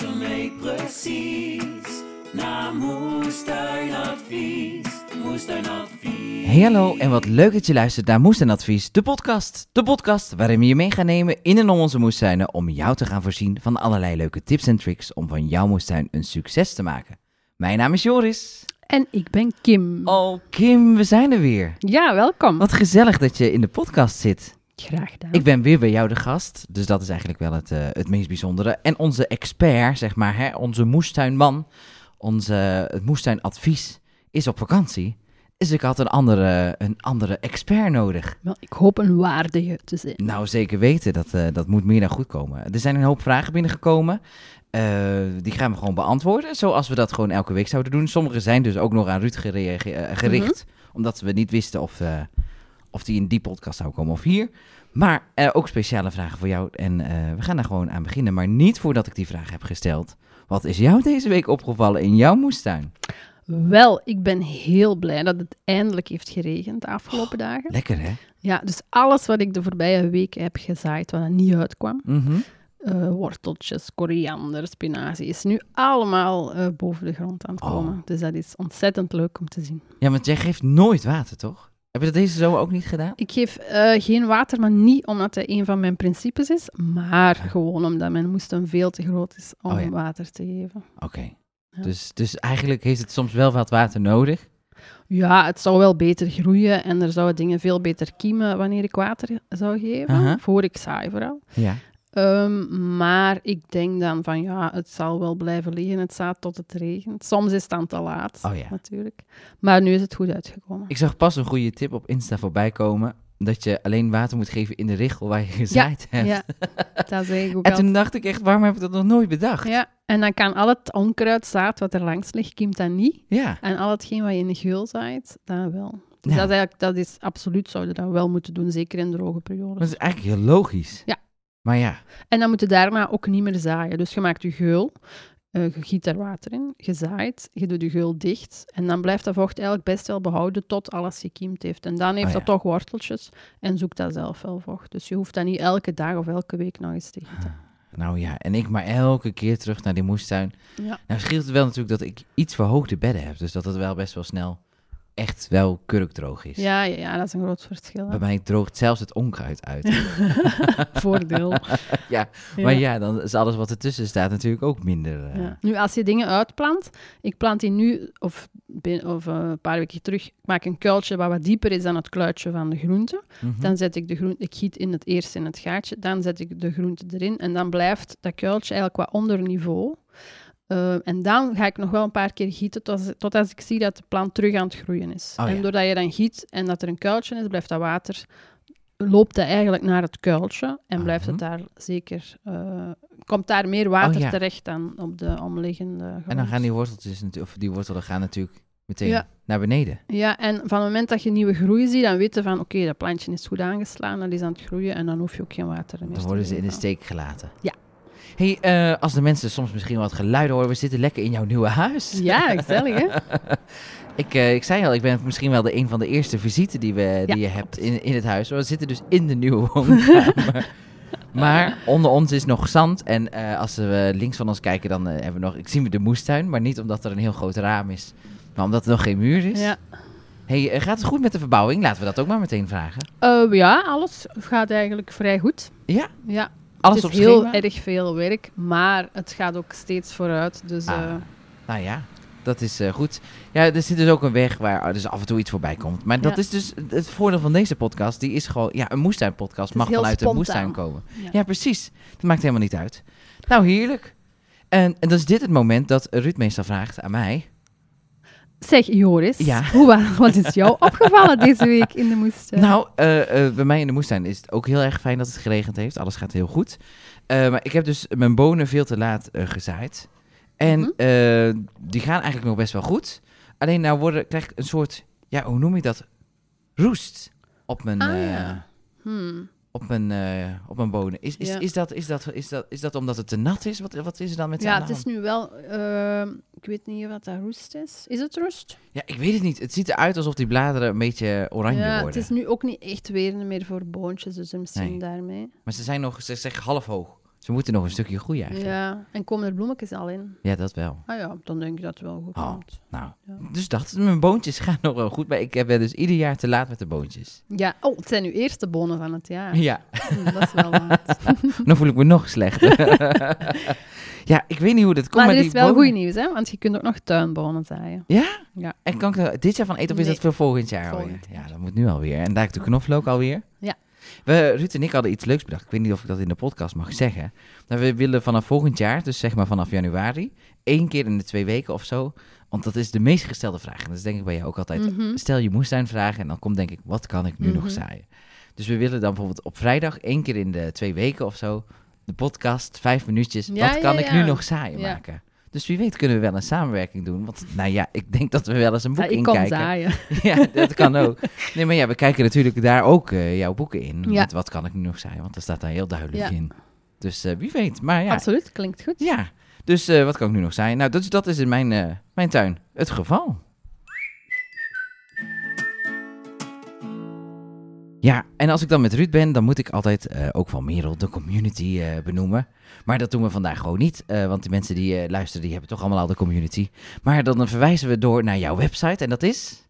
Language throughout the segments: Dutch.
Luister mee precies naar Moestuinadvies. Moestuinadvies. Hey hallo en wat leuk dat je luistert naar Moestuinadvies, de podcast. De podcast waarin we je mee gaan nemen in en om onze moestuinen om jou te gaan voorzien van allerlei leuke tips en tricks om van jouw moestuin een succes te maken. Mijn naam is Joris. En ik ben Kim. Oh Kim, we zijn er weer. Ja, welkom. Wat gezellig dat je in de podcast zit. Graag gedaan. Ik ben weer bij jou de gast, dus dat is eigenlijk wel het, eh, het meest bijzondere. En onze expert, zeg maar, hè, onze moestuinman, onze, het moestuinadvies, is op vakantie. Dus ik had een andere, een andere expert nodig. Wel, ik hoop een waardige te zijn. Nou, zeker weten, dat, eh, dat moet meer dan goed komen. Er zijn een hoop vragen binnengekomen. Eh, die gaan we gewoon beantwoorden, zoals we dat gewoon elke week zouden doen. Sommige zijn dus ook nog aan Ruud gericht, omdat we niet wisten of, of die in die podcast zou komen of hier. Maar eh, ook speciale vragen voor jou. En eh, we gaan daar gewoon aan beginnen. Maar niet voordat ik die vraag heb gesteld. Wat is jou deze week opgevallen in jouw moestuin? Wel, ik ben heel blij dat het eindelijk heeft geregend de afgelopen dagen. Lekker, hè? Ja, dus alles wat ik de voorbije weken heb gezaaid, wat er niet uitkwam, Mhm. eh, worteltjes, koriander, spinazie, is nu allemaal boven de grond aan het Oh. komen. Dus dat is ontzettend leuk om te zien. Ja, want jij geeft nooit water, toch? Heb je dat deze zomer ook niet gedaan? Ik geef eh, geen water, maar niet omdat het een van mijn principes is, maar gewoon omdat mijn moestuin veel te groot is om Oh ja. water te geven. Oké. Ja. Dus, dus eigenlijk heeft het soms wel wat water nodig. Ja, het zou wel beter groeien en er zouden dingen veel beter kiemen wanneer ik water zou geven. Voor ik saai vooral. Ja. Ehm, maar ik denk dan van ja, het zal wel blijven liggen, het zaad tot het regent. Soms is het dan te laat, Oh ja. natuurlijk. Maar nu is het goed uitgekomen. Ik zag pas een goede tip op Insta voorbij komen. Dat je alleen water moet geven in de richel waar je gezaaid hebt. Ja, dat zeg ik ook En toen dacht ik echt, waarom heb ik dat nog nooit bedacht? Ja, en dan kan al het onkruidzaad wat er langs ligt, kiemt dan niet. Ja. En al hetgeen wat je in de geul zaait, dan wel. Dus Ja. dat, is eigenlijk, dat is absoluut, zouden we dat wel moeten doen, zeker in droge periodes. Dat is eigenlijk heel logisch. Ja. Maar ja, En dan moet je daarna ook niet meer zaaien. Dus je maakt je geul, eh, je giet er water in, je zaait, je doet je geul dicht. En dan blijft dat vocht eigenlijk best wel behouden tot alles gekiemd heeft. En dan heeft Oh dat toch worteltjes en zoekt dat zelf wel vocht. Dus je hoeft dat niet elke dag of elke week nog eens te gieten. nou ja. En ik maar elke keer terug naar die moestuin. Ja. Nou scheelt het wel natuurlijk dat ik iets verhoogde bedden heb. Dus dat het wel best wel snel echt wel kurkdroog is. Ja, ja, ja, dat is een groot verschil. hè. Bij mij droogt zelfs het onkruid uit. Voordeel. ja, maar ja, dan is alles wat ertussen staat natuurlijk ook minder. eh, Ja. Nu, als je dingen uitplant, ik plant die nu, of, of eh, een paar weken terug, ik maak een kuiltje wat wat dieper is dan het kluitje van de groente. mhm. Dan zet ik de groente, ik giet in het eerst in het gaatje, dan zet ik de groente erin en dan blijft dat kuiltje eigenlijk wat onder niveau. Eh, en dan ga ik nog wel een paar keer gieten tot, tot als ik zie dat de plant terug aan het groeien is. Oh ja. En doordat je dan giet en dat er een kuiltje is, blijft dat water, loopt dat eigenlijk naar het kuiltje en blijft het daar zeker, eh, komt daar meer water Oh ja. terecht dan op de omliggende En dan grond. gaan die worteltjes, of die wortelen gaan natuurlijk meteen Ja. naar beneden. Ja, en van het moment dat je nieuwe groei ziet, dan weet je van, oké, dat plantje is goed aangeslaan, dat is aan het groeien en dan hoef je ook geen water meer Dan te worden ze in de steek gelaten. Ja. Hey, eh, als de mensen soms misschien wat geluiden horen, we zitten lekker in jouw nieuwe huis. Ja, gezellig hè? ik, eh, ik zei al, ik ben misschien wel de een van de eerste visite die, we, die Ja. je hebt in, in het huis. We zitten dus in de nieuwe woonkamer. maar onder ons is nog zand. En eh, als we links van ons kijken, dan hebben we nog, ik zie we de moestuin. Maar niet omdat er een heel groot raam is, maar omdat er nog geen muur is. Ja. Hey, gaat het goed met de verbouwing? Laten we dat ook maar meteen vragen. Ja, alles gaat eigenlijk vrij goed. Ja, Ja, alles het is heel schema? erg veel werk, maar het gaat ook steeds vooruit. Dus Ah. eh, Nou ja, dat is eh, goed. Ja, er zit dus ook een weg waar er dus af en toe iets voorbij komt. Maar dat Ja. is dus het voordeel van deze podcast. Die is gewoon, ja, een moestuinpodcast mag vanuit de moestuin komen. Ja. Ja. precies. Dat maakt helemaal niet uit. Nou, heerlijk. En, en dan is dit het moment dat Ruud meestal vraagt aan mij. Zeg Joris, Ja. hoe, wa- wat is jou opgevallen deze week in de moestuin? Nou, eh, eh, bij mij in de moestuin is het ook heel erg fijn dat het geregend heeft. Alles gaat heel goed. Eh, maar ik heb dus mijn bonen veel te laat gezaaid. En Mhm. die gaan eigenlijk nog best wel goed. Alleen nou worden, krijg ik een soort, ja, hoe noem je dat? Roest op mijn, Ah, ja. Hmm. op mijn, op mijn bonen. Is, is, Ja. is, dat, is, dat, is, dat, is dat omdat het te nat is? Wat, wat is er dan met Ja, het is nu wel... ik weet niet wat dat roest is. Is het roest? Ja, ik weet het niet. Het ziet eruit alsof die bladeren een beetje oranje ja, worden. het is nu ook niet echt weer meer voor boontjes, dus misschien Nee. daarmee. Maar ze zijn nog, ze zeggen half hoog. Ze moeten nog een stukje groeien eigenlijk. Ja, Ja, en komen er bloemetjes al in? dat wel. Ah ja, dan denk ik dat het wel goed Oh. komt. Nou, Ja. dus dat, mijn boontjes gaan nog wel goed. Maar ik ben dus ieder jaar te laat met de boontjes. Ja, oh, het zijn uw eerste bonen van het jaar. Ja, Hm, dat is wel laat. dan voel ik me nog slechter. ja, ik weet niet hoe dat komt. maar er die is wel goed nieuws, hè? Want je kunt ook nog tuinbonen zaaien. Ja? Ja. En kan ik dit jaar van eten of is Nee. dat voor volgend jaar Volgend alweer? Ja, dat moet nu alweer. En daar de knoflook alweer. Ja. We, Ruud en ik hadden iets leuks bedacht. Ik weet niet of ik dat in de podcast mag zeggen. Maar we willen vanaf volgend jaar, dus zeg maar vanaf januari, één keer in de twee weken of zo. Want dat is de meest gestelde vraag. En dat is denk ik bij jou ook altijd. Mhm. Stel je moestuin vragen en dan komt denk ik, wat kan ik nu nog Mhm. zaaien? Dus we willen dan bijvoorbeeld op vrijdag, één keer in de twee weken of zo, de podcast, vijf minuutjes. Ja, wat kan ja, ik nu nog Ja. maken? Dus wie weet kunnen we wel een samenwerking doen. Want nou ja, ik denk dat we wel eens een boek Ja, ik kom inkijken. Ja, dat kan ook. Nee, maar ja, we kijken natuurlijk daar ook eh, jouw boeken in. Ja. Met wat kan ik nu nog zaaien? Want er staat daar heel duidelijk in. Dus eh, wie weet. Maar ja, Absoluut, klinkt goed. ja. Dus eh, wat kan ik nu nog zaaien? Nou, dat is, dat is in mijn, mijn tuin het geval. Ja, en als ik dan met Ruud ben, dan moet ik altijd eh, ook van Merel de community eh, benoemen. Maar dat doen we vandaag gewoon niet, eh, want de mensen die luisteren, die hebben toch allemaal al de community. Maar dan verwijzen we door naar jouw website en dat is...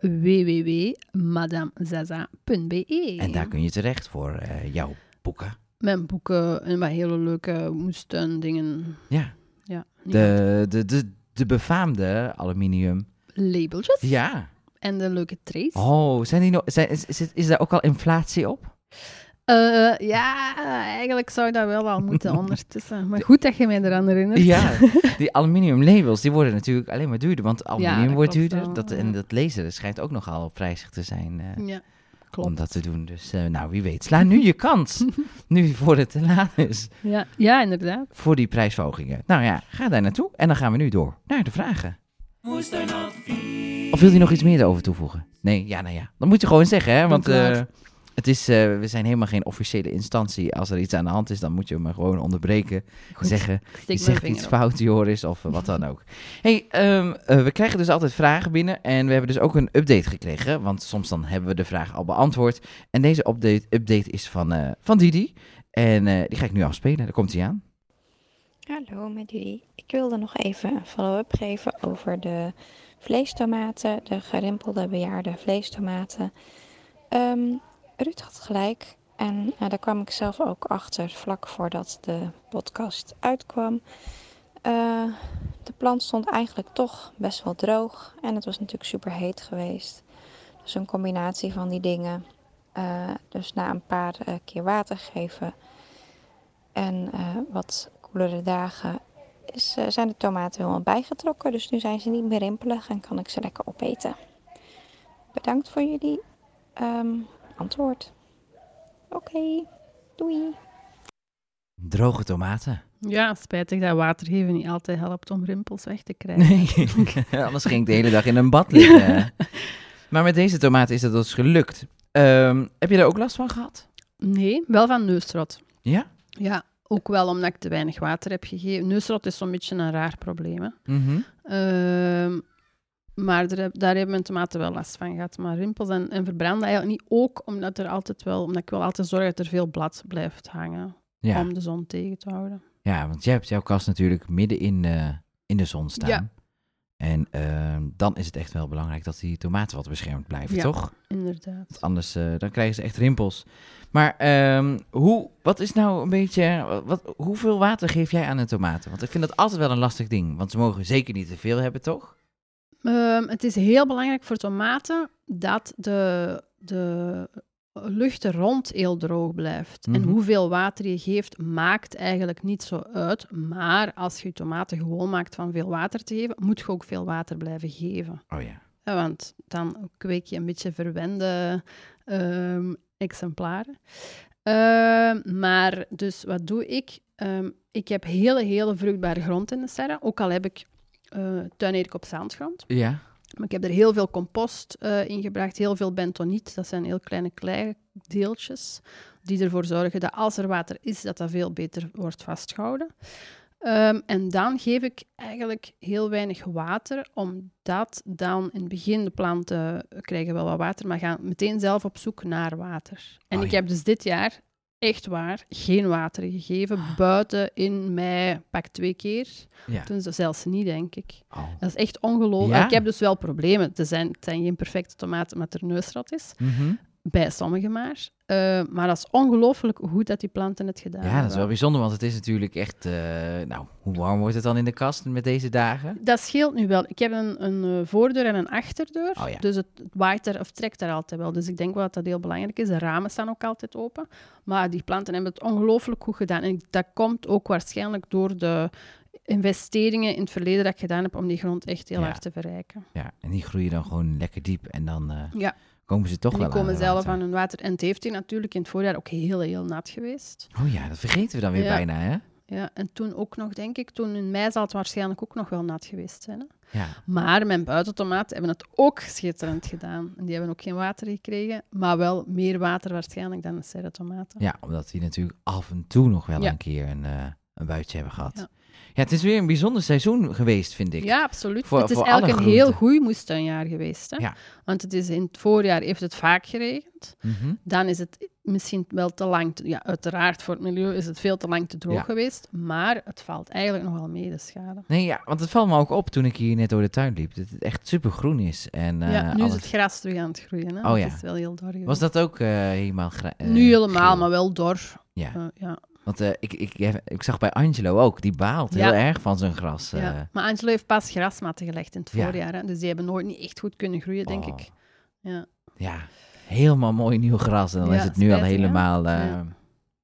Www.madamezaza.be En daar kun je terecht voor jouw boeken. Mijn boeken en wat hele leuke moestuin dingen. Ja, Ja, de, de, de, de befaamde aluminium. labeltjes. Ja. En de leuke trays. Oh, zijn die nog, zijn, is, is, is daar ook al inflatie op? Eh, ja, eigenlijk zou dat wel al moeten ondertussen. Maar goed dat je mij eraan herinnert. Ja, die aluminium labels, die worden natuurlijk alleen maar duurder. Want aluminium dat wordt duurder. wel, Dat, en ja. dat laseren schijnt ook nogal prijzig te zijn eh, Ja, om klopt. dat te doen. Dus eh, nou, wie weet. Sla nu je kans. nu voor het te laat is. Ja, ja, inderdaad. Voor die prijsverhogingen. Nou ja, ga daar naartoe. En dan gaan we nu door naar de vragen. Moestuinadvies. Of wil je nog iets meer erover toevoegen? Nee, ja, nou ja. Dan moet je gewoon zeggen, hè. Want eh, het is, eh, we zijn helemaal geen officiële instantie. Als er iets aan de hand is, dan moet je me gewoon onderbreken. Goed, zeggen, ik je zegt iets op. fout, Joris, of wat dan ook. hey, ehm, eh, we krijgen dus altijd vragen binnen. En we hebben dus ook een update gekregen. Want soms dan hebben we de vraag al beantwoord. En deze update, update is van, eh, van Didi. En eh, die ga ik nu afspelen. Daar komt hij aan. Hallo met Didi. Ik wilde nog even een follow-up geven over de vleestomaten, de gerimpelde bejaarde vleestomaten. Ehm Ruud had gelijk en eh, daar kwam ik zelf ook achter vlak voordat de podcast uitkwam. Eh, de plant stond eigenlijk toch best wel droog en het was natuurlijk super heet geweest. Dus een combinatie van die dingen. Eh, dus na een paar keer water geven en wat koelere dagen is, eh, zijn de tomaten helemaal bijgetrokken. Dus nu zijn ze niet meer rimpelig en kan ik ze lekker opeten. Bedankt voor jullie ehm, antwoord. Oké, doei. Droge tomaten. Ja, spijtig dat water geven niet altijd helpt om rimpels weg te krijgen. Nee, anders ging ik de hele dag in een bad liggen. maar met deze tomaten is dat dus gelukt. Ehm, heb je daar ook last van gehad? Nee, wel van neusrot. Ja? Ja, ook wel omdat ik te weinig water heb gegeven. Neusrot is zo'n beetje een raar probleem. Hè. Mhm. Ehm, maar daar, heb- daar hebben mijn tomaten wel last van gehad. Maar rimpels en, en verbranden eigenlijk niet. Ook omdat, er altijd wel, omdat ik wil altijd zorgen dat er veel blad blijft hangen. Ja. Om de zon tegen te houden. ja, want jij hebt jouw kast natuurlijk midden in, eh, in de zon staan. Ja. En ehm, dan is het echt wel belangrijk dat die tomaten wat beschermd blijven, Ja. toch? Inderdaad. Want anders eh, dan krijgen ze echt rimpels. Maar ehm, hoe, wat is nou een beetje, wat, hoeveel water geef jij aan de tomaten? Want ik vind dat altijd wel een lastig ding. Want ze mogen zeker niet te veel hebben, toch? Ehm, het is heel belangrijk voor tomaten dat de, de lucht er rond heel droog blijft. En Mhm. hoeveel water je geeft, maakt eigenlijk niet zo uit. Maar als je je tomaten gewoon maakt van veel water te geven, moet je ook veel water blijven geven. Oh ja. Ja, want dan kweek je een beetje verwende ehm, exemplaren. Ehm, maar dus wat doe ik? Ehm, ik heb hele, hele vruchtbare grond in de serre. Ook al heb ik uh, tuinerik op zandgrond. Ja. Maar ik heb er heel veel compost uh, in gebracht, heel veel bentoniet. Dat zijn heel kleine kleideeltjes die ervoor zorgen dat als er water is, dat dat veel beter wordt vastgehouden. Um, en dan geef ik eigenlijk heel weinig water, omdat dan in het begin de planten krijgen wel wat water, maar gaan meteen zelf op zoek naar water. En Oh, ik heb dus dit jaar echt waar, geen water gegeven. Buiten in mei pak twee keer. Ja. Toen ze zelfs niet, denk ik. Oh. Dat is echt ongelooflijk. Ja? Ik heb dus wel problemen. Het zijn, het zijn geen perfecte tomaten met er neusrat is. Mhm. Bij sommigen maar. Eh, maar dat is ongelooflijk goed dat die planten het gedaan Ja, dat is wel hebben. bijzonder, want het is natuurlijk echt... eh, nou, hoe warm wordt het dan in de kast met deze dagen? Dat scheelt nu wel. Ik heb een, een eh, voordeur en een achterdeur. Oh ja. Dus het het waait er of trekt er altijd wel. Dus ik denk wel dat dat heel belangrijk is. De ramen staan ook altijd open. Maar die planten hebben het ongelooflijk goed gedaan. En dat komt ook waarschijnlijk door de investeringen in het verleden dat ik gedaan heb om die grond echt heel Ja. hard te verrijken. Ja, en die groeien dan gewoon lekker diep en dan Ja. Komen ze toch die wel aan komen zelf water. aan hun water. En het heeft hier natuurlijk in het voorjaar ook heel, heel nat geweest. Oh ja, dat vergeten we dan weer Ja. bijna, hè? Ja, en toen ook nog, denk ik, toen in mei zal het waarschijnlijk ook nog wel nat geweest zijn. Hè? Ja. Maar mijn buitentomaten hebben het ook schitterend gedaan. En die hebben ook geen water gekregen, maar wel meer water waarschijnlijk dan de serretomaten. ja, omdat die natuurlijk af en toe nog wel Ja. een keer een, eh, een buitje hebben gehad. Ja. Ja. het is weer een bijzonder seizoen geweest, vind ik. Ja, absoluut. Voor- het is eigenlijk een heel goed moestuinjaar geweest. Hè? Ja. Want het is in het voorjaar heeft het vaak geregend. Mhm. Dan is het misschien wel te lang. te- ja, uiteraard voor het milieu is het veel te lang te droog Ja. geweest. Maar het valt eigenlijk nog wel mee, de schade. Nee, ja, want het valt me ook op toen ik hier net door de tuin liep. Dat het echt super groen is. En, eh, ja, nu alles- is het gras terug aan het groeien. Hè? Oh ja. Het is wel heel dor geweest. Was dat ook eh, helemaal gra- eh, nu helemaal, geel? maar wel dor. Ja, Eh, ja. Want eh, ik, ik, ik zag bij Angelo ook, die baalt heel erg van zijn gras. eh. Ja. Maar Angelo heeft pas grasmatten gelegd in het Ja. voorjaar. Hè? Dus die hebben nooit niet echt goed kunnen groeien, denk Oh. ik. Ja. Ja, helemaal mooi nieuw gras. En dan is het nu al spijtig, helemaal, eh,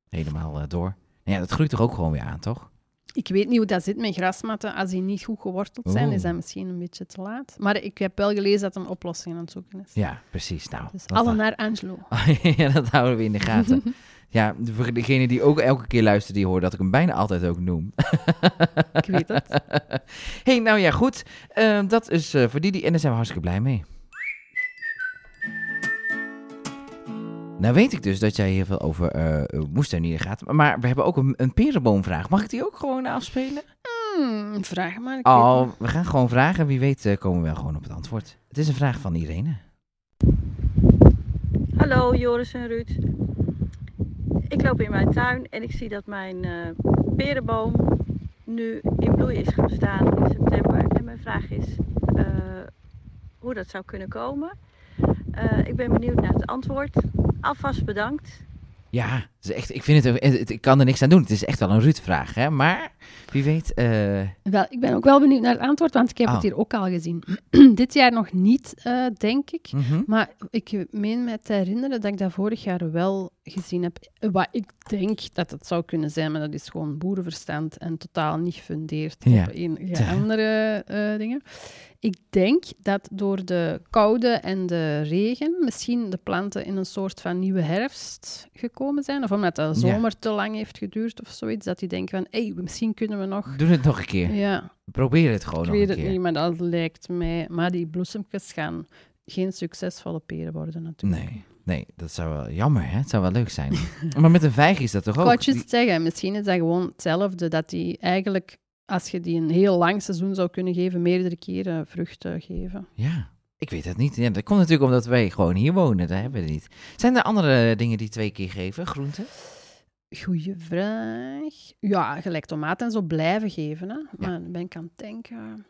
helemaal eh, door. Ja, dat groeit toch ook gewoon weer aan, toch? Ik weet niet hoe dat zit met grasmatten. Als die niet goed geworteld zijn, Oeh. is dat misschien een beetje te laat. Maar ik heb wel gelezen dat een oplossing aan het zoeken is. Ja, precies. Nou, Dus alle naar Angelo. ja, dat houden we in de gaten. ja, voor degene die ook elke keer luistert, die hoort dat ik hem bijna altijd ook noem. Ik weet het. hey, nou ja, goed. Eh, dat is eh, voor Didi en daar zijn we hartstikke blij mee. Nou weet ik dus dat jij heel veel over eh moestuinieren gaat. Maar we hebben ook een, een perenboomvraag. Mag ik die ook gewoon afspelen? Hmm, vraag maar. Ik Oh, we gaan gewoon vragen. Wie weet komen we wel gewoon op het antwoord. Het is een vraag van Irene. Hallo Joris en Ruud. Ik loop in mijn tuin en ik zie dat mijn eh, perenboom nu in bloei is gaan staan in september. En mijn vraag is eh, hoe dat zou kunnen komen. Eh, ik ben benieuwd naar het antwoord. Alvast bedankt. Ja, is echt, ik, vind het, ik kan er niks aan doen. Het is echt wel een Ruud-vraag, hè? Maar wie weet... eh, Wel, ik ben ook wel benieuwd naar het antwoord, want ik heb Oh. het hier ook al gezien. Dit jaar nog niet, eh, denk ik. mhm. Maar ik meen me te herinneren dat ik dat vorig jaar wel gezien heb. Wat ik denk dat het zou kunnen zijn, maar dat is gewoon boerenverstand en totaal niet gefundeerd Ja. op Ja. andere eh, dingen. Ik denk dat door de koude en de regen misschien de planten in een soort van nieuwe herfst gekomen zijn. Of omdat de zomer te lang heeft geduurd of zoiets. Dat die denken van, hé, hey, misschien kunnen we nog... Doe het nog een keer. Ja, Probeer het gewoon ik nog weet een het keer. niet, maar dat lijkt mij... Maar die bloesemjes gaan geen succesvolle peren worden natuurlijk. Nee, nee, dat zou wel jammer, hè? Het zou wel leuk zijn. maar met een vijg is dat toch Ik ook? wou het Die- juist zeggen, misschien is dat gewoon hetzelfde, dat die eigenlijk, als je die een heel lang seizoen zou kunnen geven, meerdere keren vruchten geven. Ja, ik weet het niet. Ja, dat komt natuurlijk omdat wij gewoon hier wonen. Dat hebben we niet. Zijn er andere dingen die twee keer geven? Groenten? Goeie vraag. Ja, gelijk tomaten en zo blijven geven, hè. Maar ben ik aan het denken,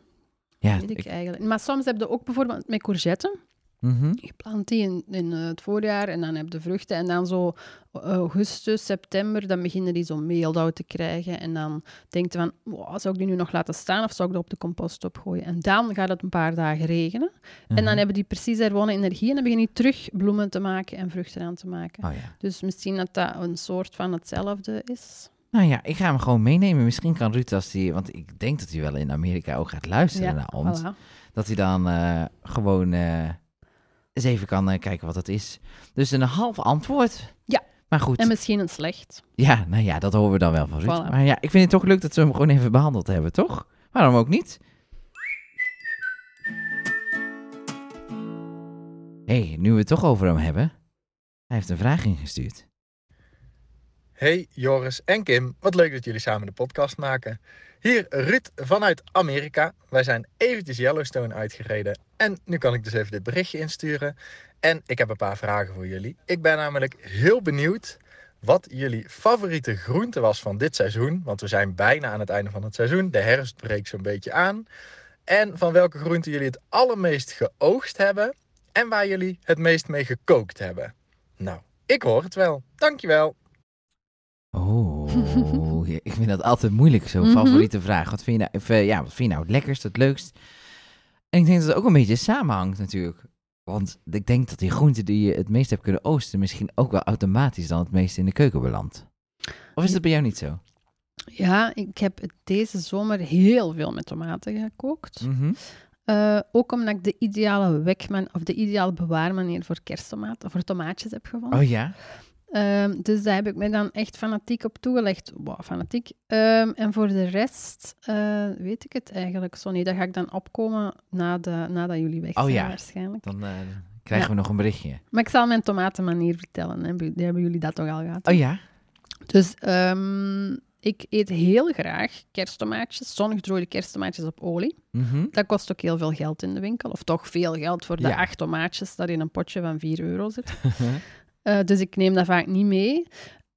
Ja, weet ik, ik- eigenlijk. Maar soms heb je ook bijvoorbeeld met courgetten. Mhm. Je plant die in, in eh, het voorjaar en dan heb je vruchten. En dan zo eh, augustus, september, dan beginnen die zo meeldauw te krijgen. En dan denk je van, wow, zou ik die nu nog laten staan of zou ik dat op de compost opgooien? En dan gaat het een paar dagen regenen. En dan Mhm. hebben die precies herwonnen energie en dan beginnen die terug bloemen te maken en vruchten aan te maken. Oh ja. Dus misschien dat dat een soort van hetzelfde is. Nou ja, ik ga hem gewoon meenemen. Misschien kan Ruud als hij... Want ik denk dat hij wel in Amerika ook gaat luisteren naar ons. voilà. Dat hij dan eh, gewoon eens even kan eh, kijken wat dat is. Dus een half antwoord. Ja. Maar goed. En misschien een slecht. Ja, nou ja, dat horen we dan wel van Ruud. Voilà. Maar ja, ik vind het toch leuk dat we hem gewoon even behandeld hebben, toch? Waarom ook niet? Hé, hey, nu we het toch over hem hebben. Hij heeft een vraag ingestuurd. Hey Joris en Kim, wat leuk dat jullie samen de podcast maken. Hier Ruud vanuit Amerika. Wij zijn eventjes Yellowstone uitgereden en nu kan ik dus even dit berichtje insturen. En ik heb een paar vragen voor jullie. Ik ben namelijk heel benieuwd wat jullie favoriete groente was van dit seizoen. Want we zijn bijna aan het einde van het seizoen. De herfst breekt zo'n beetje aan. En van welke groente jullie het allermeest geoogst hebben. En waar jullie het meest mee gekookt hebben. Nou, ik hoor het wel. Dankjewel. Oh, ik vind dat altijd moeilijk, zo'n Mhm. favoriete vraag. Wat vind, je nou, eh, ja, wat vind je nou het lekkerst, het leukst? En ik denk dat het ook een beetje samenhangt natuurlijk. Want ik denk dat die groente die je het meest hebt kunnen oosten... misschien ook wel automatisch dan het meest in de keuken belandt. Of is dat bij jou niet zo? Ja, ik heb deze zomer heel veel met tomaten gekookt. Mhm. Eh, ook omdat ik de ideale wekman of de ideale bewaarmanier voor kersttomaten of voor tomaatjes heb gevonden. Oh ja? Ehm, dus daar heb ik me dan echt fanatiek op toegelegd. Wow, fanatiek. Ehm, en voor de rest eh, weet ik het eigenlijk zo niet. Dat ga ik dan opkomen na de, nadat jullie weg Oh zijn ja. waarschijnlijk. Dan eh, krijgen we nog een berichtje. Maar ik zal mijn tomatenmanier vertellen. Hebben, hebben jullie dat toch al gehad? Oh ja? Dus ehm, ik eet heel graag kersttomaatjes, zongedrooide kersttomaatjes op olie. Mhm. Dat kost ook heel veel geld in de winkel. Of toch veel geld voor de Ja. acht tomaatjes dat in een potje van 4 euro zit. Eh, dus ik neem dat vaak niet mee.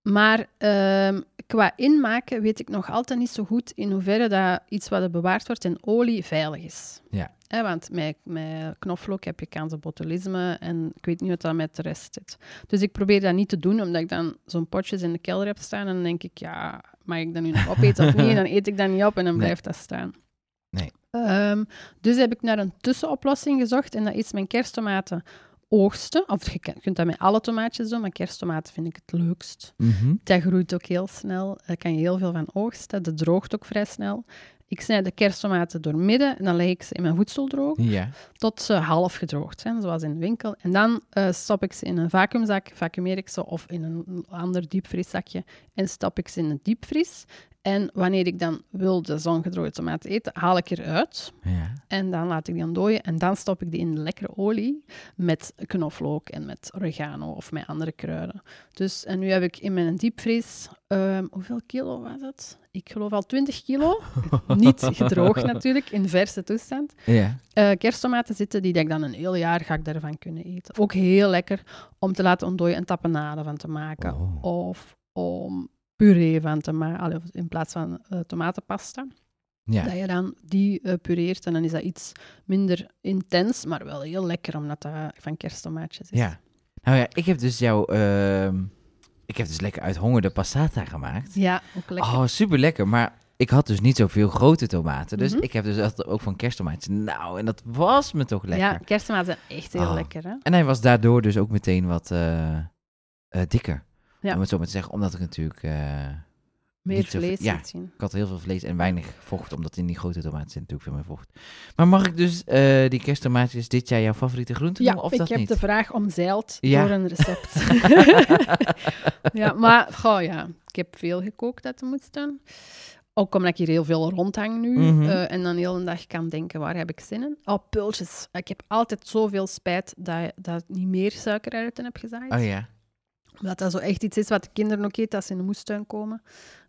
Maar ehm, qua inmaken weet ik nog altijd niet zo goed in hoeverre dat iets wat er bewaard wordt in olie veilig is. Ja. Want met, met knoflook heb je kans op botulisme en ik weet niet wat dat met de rest zit. Dus ik probeer dat niet te doen, omdat ik dan zo'n potjes in de kelder heb staan en dan denk ik, ja, mag ik dat nu nog opeten of niet? En dan eet ik dat niet op en dan Nee. blijft dat staan. Nee. Ehm, dus heb ik naar een tussenoplossing gezocht en dat is mijn kersttomaten oogsten. Of je kunt dat met alle tomaatjes doen, maar kersttomaten vind ik het leukst. Mhm. Dat groeit ook heel snel. Daar kan je heel veel van oogsten. Dat droogt ook vrij snel. Ik snijd de kersttomaten door midden en dan leg ik ze in mijn voedseldroog Ja. tot ze half gedroogd zijn, zoals in de winkel. En dan eh, stop ik ze in een vacuümzak, vacuumeer ik ze of in een ander diepvrieszakje en stop ik ze in de diepvries. En wanneer ik dan wil de zongedroogde tomaat eten, haal ik eruit Ja. en dan laat ik die ontdooien en dan stop ik die in lekkere olie met knoflook en met oregano of met andere kruiden. Dus, en nu heb ik in mijn diepvries, ehm, hoeveel kilo was het? Ik geloof al 20 kilo. Niet gedroogd natuurlijk, in verse toestand. Ja. Eh, kersttomaten zitten die dat ik dan een heel jaar ga ik daarvan kunnen eten. Ook heel lekker om te laten ontdooien en tapenade van te maken. Oh. Of om puree van te maken, in plaats van eh, tomatenpasta. Ja. Dat je dan die eh, pureert en dan is dat iets minder intens, maar wel heel lekker omdat dat van kersttomaatjes is. Ja. Nou ja, ik heb dus jou... ehm, ik heb dus lekker uit honger de passata gemaakt. Ja, ook lekker. Oh, super lekker. Maar ik had dus niet zoveel grote tomaten. Dus Mhm. ik heb dus echt ook van kersttomaatjes. Nou, en dat was me toch lekker. Ja, kersttomaten zijn echt heel Oh. lekker. Hè? En hij was daardoor dus ook meteen wat eh, dikker. Ja. Om het zo maar te zeggen. Omdat ik natuurlijk... eh, Meer vlees ja. zien. ik had heel veel vlees en weinig vocht. Omdat in die grote tomaten zit natuurlijk veel meer vocht. Maar mag ik dus eh, die kersttomaatjes dit jaar jouw favoriete groente Ja, noemen? Of ik dat heb niet? de vraag omzeild Ja. door een recept. ja, maar goh, ja, ik heb veel gekookt dat er moet staan. Ook omdat ik hier heel veel rondhang nu. Mhm. eh, en dan heel een dag kan denken, waar heb ik zin in? Oh, pultjes. Ik heb altijd zoveel spijt dat, dat ik niet meer suikeruiten heb gezaaid. Oh ja. Omdat dat zo echt iets is wat de kinderen ook eten als ze in de moestuin komen.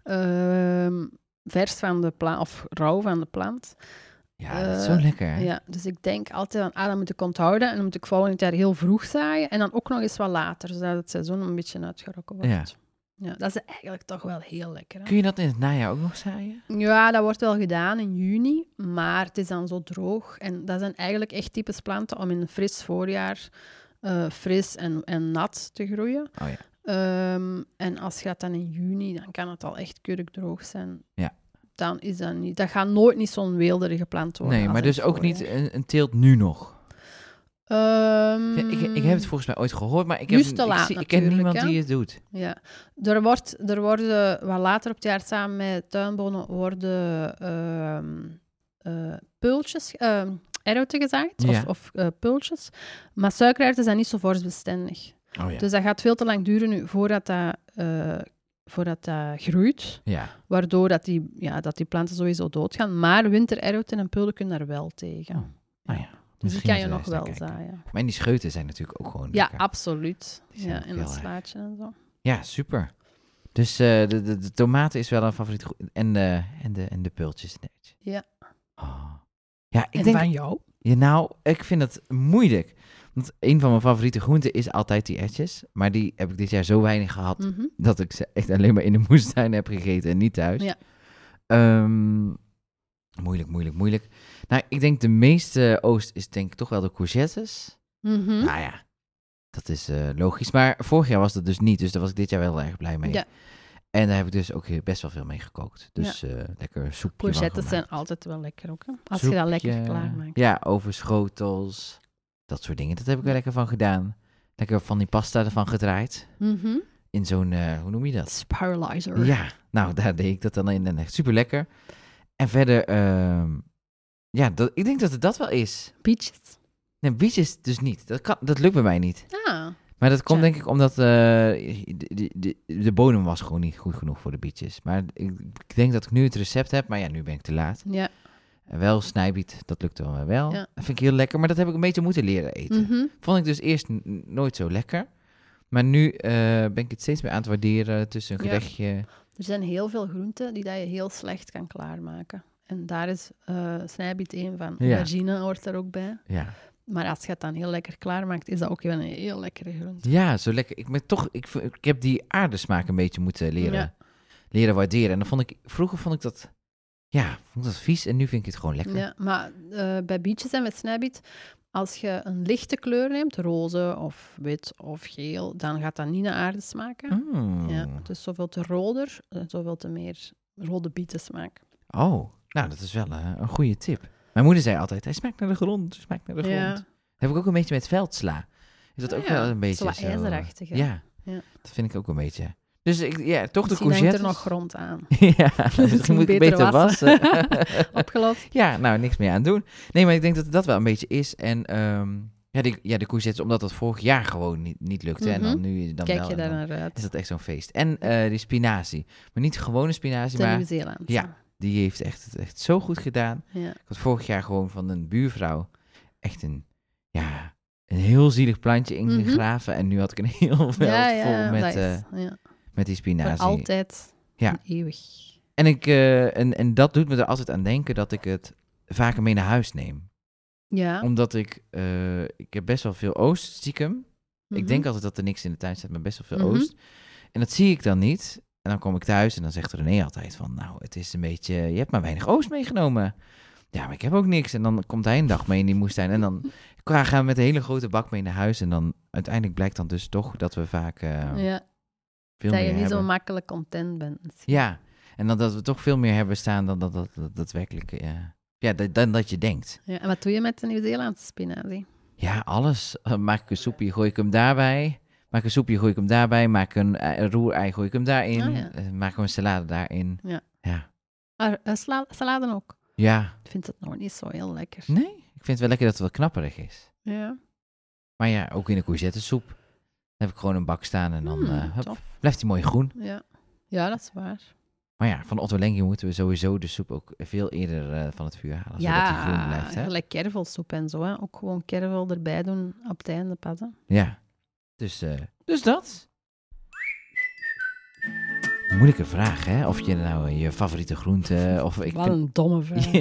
Ehm, vers van de plant, of rauw van de plant. Ja, dat is Eh, zo lekker. hè? Ja, dus ik denk altijd aan, ah, dat moet ik onthouden. En dan moet ik volgend jaar heel vroeg zaaien. En dan ook nog eens wat later, zodat het seizoen een beetje uitgerokken wordt. Ja. Ja. dat is eigenlijk toch wel heel lekker. Hè? Kun je dat in het najaar ook nog zaaien? Ja, dat wordt wel gedaan in juni, maar het is dan zo droog. En dat zijn eigenlijk echt types planten om in een fris voorjaar eh, fris en, en nat te groeien. Oh ja. Ehm, en als je dat dan in juni, dan kan het al echt kurkdroog zijn. Ja. Dan is dat niet... Dat gaat nooit niet zo'n weelderige plant worden. Nee, maar dus ook niet een, een teelt nu nog. Ehm, Ja, ik, ik heb het volgens mij ooit gehoord, maar ik, heb, te ik, laat zie- ik ken niemand hè? die het doet. Ja, er, wordt, er worden wat later op het jaar samen met tuinbonen worden eh, pultjes, erwten gezaaid, Ja. of, of eh, pultjes. Maar suikererwten zijn niet zo vorstbestendig. Oh ja. Dus dat gaat veel te lang duren nu voordat dat, eh, voordat dat groeit, ja. waardoor dat die, ja, dat die planten sowieso doodgaan. Maar wintererwten en pullen kunnen daar wel tegen. Oh, Nou ja. dus die kan je nog wel kijken. zaaien. Maar en die scheuten zijn natuurlijk ook gewoon Ja, absoluut. Ja, in erg. slaatje en zo. Ja, super. Dus eh, de, de, de tomaten is wel een favoriet. En de, en de, en de pultjes. Ja. Oh. Ja, ik en denk... van jou? Ja, nou, ik vind het moeilijk. Want een van mijn favoriete groenten is altijd die etjes. Maar die heb ik dit jaar zo weinig gehad Mhm. dat ik ze echt alleen maar in de moestuin heb gegeten en niet thuis. Ja. Ehm, moeilijk, moeilijk, moeilijk. Nou, ik denk de meeste oost is denk ik toch wel de courgettes. Mhm. Nou ja, dat is eh, logisch. Maar vorig jaar was dat dus niet, dus daar was ik dit jaar wel erg blij mee. Ja. En daar heb ik dus ook best wel veel mee gekookt. Dus eh, lekker soepje Courgettes zijn altijd wel lekker ook. Hè? Als je dat lekker Soepje, klaarmaakt. Ja, over schotels. Dat soort dingen. Dat heb ik wel lekker van gedaan. Lekker van die pasta ervan gedraaid. Mhm. In zo'n, eh, hoe noem je dat? Spiralizer. Ja, nou, daar deed ik dat dan in en echt super lekker. En verder, ehm, ja, dat, ik denk dat het dat wel is. Peaches. Nee, bietjes dus niet. Dat, kan, dat lukt bij mij niet. Ah, Maar dat komt denk ik omdat eh, de, de, de, de bodem was gewoon niet goed genoeg voor de bietjes. Maar ik, ik denk dat ik nu het recept heb, maar ja, nu ben ik te laat. ja. En wel snijbiet, dat lukte wel wel. Ja. Dat vind ik heel lekker, maar dat heb ik een beetje moeten leren eten. Mhm. Vond ik dus eerst nooit zo lekker. Maar nu eh, ben ik het steeds meer aan het waarderen tussen een Ja. gerechtje. Er zijn heel veel groenten die dat je heel slecht kan klaarmaken. En daar is eh snijbiet één van. Ja. Aubergine hoort er ook bij. Ja. Maar als je het dan heel lekker klaarmaakt, is dat ook wel een heel lekkere groente. Ja, zo lekker. Ik, ben toch, ik, ik heb die aardesmaak een beetje moeten leren, Ja. leren waarderen. En dan vond ik, vroeger vond ik dat, ja, vond ik dat vies. En nu vind ik het gewoon lekker. Ja, maar eh, bij bietjes en met snijbiet, als je een lichte kleur neemt, roze of wit of geel, dan gaat dat niet naar aarde smaken. Mm. Ja, dus zoveel te roder, eh, zoveel te meer rode bietensmaak. Oh, nou, dat is wel eh, een goede tip. Mijn moeder zei altijd, hij smaakt naar de grond, hij smaakt naar de grond. Ja, Dat heb ik ook een beetje met veldsla. Is dat ook Ah ja, wel een beetje zo? Ja, Ja. dat vind ik ook een beetje. Dus ik, ja, toch de Misschien hangt courgette. er nog grond aan. ja, misschien moet ik beter wassen. Opgelost. ja, nou, niks meer aan doen. Nee, maar ik denk dat dat wel een beetje is. En ehm, ja, die, ja, de courgettes, omdat dat vorig jaar gewoon niet, niet lukte. En dan Mhm. nu dan Kijk wel. je daar naar uit. is dat echt zo'n feest. En eh, die spinazie. Maar niet gewone spinazie, maar Nieuw-Zeeland. ja. Die heeft echt, het echt zo goed gedaan. ja. Ik had vorig jaar gewoon van een buurvrouw echt een, ja, een heel zielig plantje ingegraven. En nu had ik een heel veld Mhm. Ja, vol met, eh, met die Voor spinazie. altijd Ja. en eeuwig. En, ik, eh, en, en dat doet me er altijd aan denken dat ik het vaker mee naar huis neem. Ja. Omdat ik, eh, ik heb best wel veel oost, stiekem. Ik Mhm. denk altijd dat er niks in de tuin staat, maar best wel veel Mhm. oost. En dat zie ik dan niet. En dan kom ik thuis en dan zegt René altijd van, nou, het is een beetje, je hebt maar weinig oost meegenomen. Ja, maar ik heb ook niks. En dan komt hij een dag mee in die moestuin. En dan gaan we met een hele grote bak mee naar huis. En dan uiteindelijk blijkt dan dus toch dat we vaak eh, ja. veel Dat meer je niet hebben. zo makkelijk content bent. Ja, en dan dat we toch veel meer hebben staan dan dat dat, dat, daadwerkelijk, eh, ja, dat- dan dat je denkt. Ja, en wat doe je met de Nieuw-Zeelandse spinazie? Ja, alles. Eh, Maak ik een soepje, gooi ik hem daarbij. Maak een soepje, gooi ik hem daarbij. Maak een, een roerei, gooi ik hem daarin. Ah, ja. Eh, Maak een salade daarin. Ja. Ja. Ah, eh, sla- salade ook. Ja. Ik vind het nog niet zo heel lekker. Nee, ik vind het wel lekker dat het wat knapperig is. Ja. Maar ja, ook in de courgettesoep. Dan heb ik gewoon een bak staan en dan Hmm, eh, hup, blijft hij mooi groen. Ja. ja, dat is waar. Maar ja, van Otto Lengi moeten we sowieso de soep ook veel eerder eh, van het vuur halen. zodat hij groen blijft. Hè? gelijk kervelsoep en zo. Hè. Ook gewoon kervel erbij doen op het einde. Hè. Ja. Dus, eh, dus dat. Moeilijke vraag, hè? Of je nou eh, je favoriete groente... Of ik Wat een domme vraag.